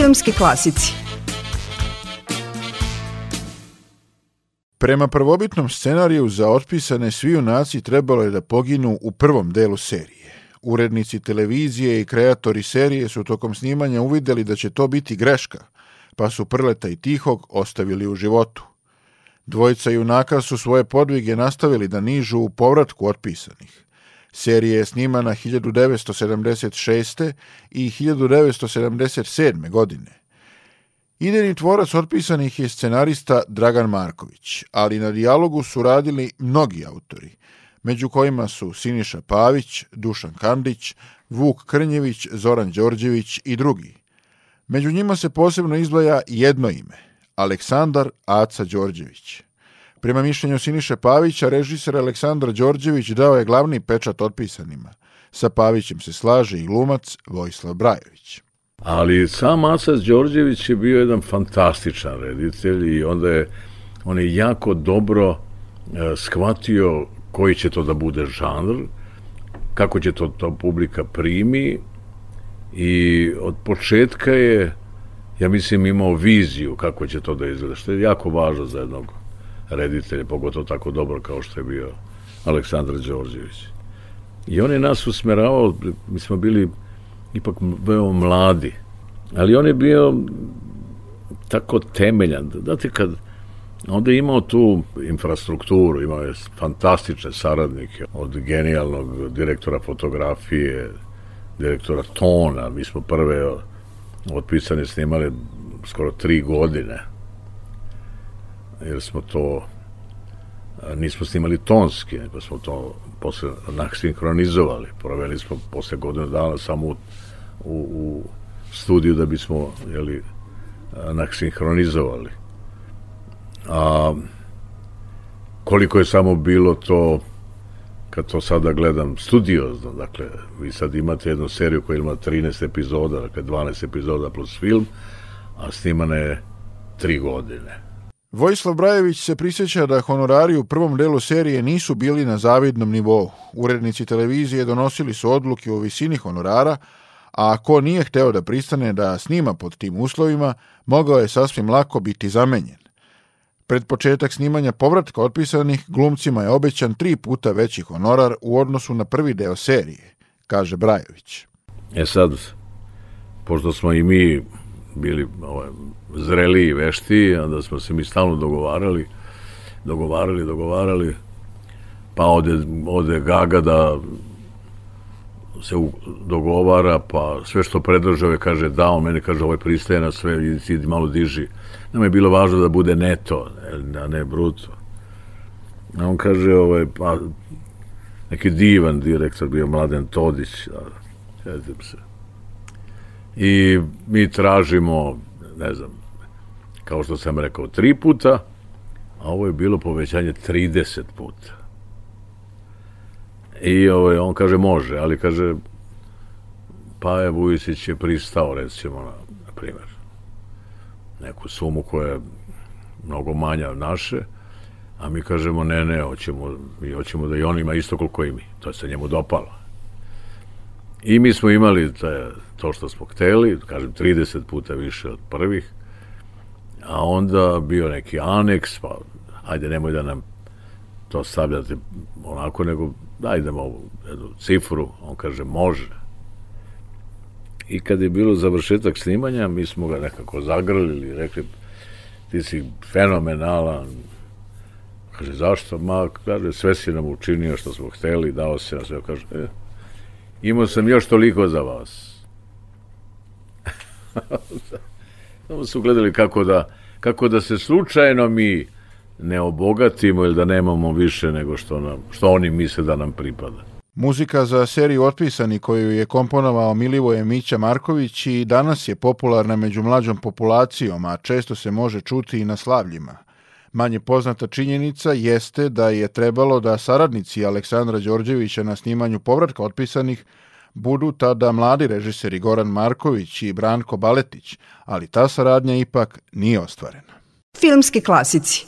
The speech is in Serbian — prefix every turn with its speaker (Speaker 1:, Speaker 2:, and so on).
Speaker 1: Filmski klasici
Speaker 2: Prema prvobitnom scenariju za otpisane svi junaci trebalo je da poginu u prvom delu serije. Urednici televizije i kreatori serije su tokom snimanja uvideli da će to biti greška, pa su Prleta i Tihog ostavili u životu. Dvojica junaka su svoje podvige nastavili da nižu u povratku otpisanih. Serija je snimana 1976. i 1977. godine. Idejni tvorac otpisanih je scenarista Dragan Marković, ali na dijalogu su radili mnogi autori, među kojima su Siniša Pavić, Dušan Kandić, Vuk Krnjević, Zoran Đorđević i drugi. Među njima se posebno izdvaja jedno ime, Aleksandar Aca Đorđević. Prema mišljenju Siniše Pavića, režiser Aleksandar Đorđević dao je glavni pečat otpisanima. Sa Pavićem se slaže i glumac Vojislav Brajović.
Speaker 3: Ali sam Asac Đorđević je bio jedan fantastičan reditelj i onda je on je jako dobro e, shvatio koji će to da bude žanr, kako će to, to publika primi i od početka je, ja mislim, imao viziju kako će to da izgleda, što je jako važno za jednog reditelja, pogotovo tako dobro kao što je bio Aleksandar Đorđević. I on je nas usmeravao, mi smo bili ipak veoma mladi, ali on je bio tako temeljan. Znate, kad onda je imao tu infrastrukturu, imao je fantastične saradnike, od genijalnog direktora fotografije, direktora tona, mi smo prve otpisane snimali skoro tri godine, jer smo to nismo snimali tonski, nego smo to posle sinhronizovali. Proveli smo posle godinu dana samo u, u, u studiju da bismo jeli, sinhronizovali. A koliko je samo bilo to kad to sada gledam studiozno, dakle, vi sad imate jednu seriju koja ima 13 epizoda, dakle 12 epizoda plus film, a snimane je 3 godine.
Speaker 2: Vojislav Brajević se prisjeća da honorari u prvom delu serije nisu bili na zavidnom nivou. Urednici televizije donosili su odluke o visini honorara, a ako nije hteo da pristane da snima pod tim uslovima, mogao je sasvim lako biti zamenjen. Pred početak snimanja povratka otpisanih glumcima je obećan tri puta veći honorar u odnosu na prvi deo serije, kaže Brajović.
Speaker 3: E sad, pošto smo i mi bili ovaj, zreli i vešti, onda smo se mi stalno dogovarali, dogovarali, dogovarali, pa ode, ode Gaga da se dogovara, pa sve što predržave kaže da, on meni kaže ovo pristaje na sve, i malo diži. Nama je bilo važno da bude neto, a ne bruto. A on kaže, ovaj, pa, neki divan direktor bio Mladen Todić, da, se. I mi tražimo, ne znam, kao što sam rekao, tri puta, a ovo je bilo povećanje 30 puta. I ovaj, on kaže može, ali kaže Paja Vujisić je pristao recimo na, na primjer neku sumu koja je mnogo manja od naše, a mi kažemo ne, ne, hoćemo, mi hoćemo da i on ima isto koliko i mi. To se njemu dopalo. I mi smo imali te, to što smo hteli, kažem 30 puta više od prvih, a onda bio neki aneks, pa ajde nemoj da nam to stavljate onako, nego dajdemo ovu jednu cifru, on kaže može. I kad je bilo završetak snimanja, mi smo ga nekako zagrlili, rekli, ti si fenomenalan. Kaže, zašto? Ma, kaže, sve si nam učinio što smo hteli, dao se na sve. Kaže, e, imao sam još toliko za vas. Samo su gledali kako da, kako da se slučajno mi ne obogatimo ili da nemamo više nego što, nam, što oni misle da nam pripada.
Speaker 2: Muzika za seriju Otpisani koju je komponovao Milivoje Mića Marković i danas je popularna među mlađom populacijom, a često se može čuti i na slavljima. Manje poznata činjenica jeste da je trebalo da saradnici Aleksandra Đorđevića na snimanju povratka otpisanih budu tada mladi režiseri Goran Marković i Branko Baletić, ali ta saradnja ipak nije ostvarena.
Speaker 1: Filmski klasici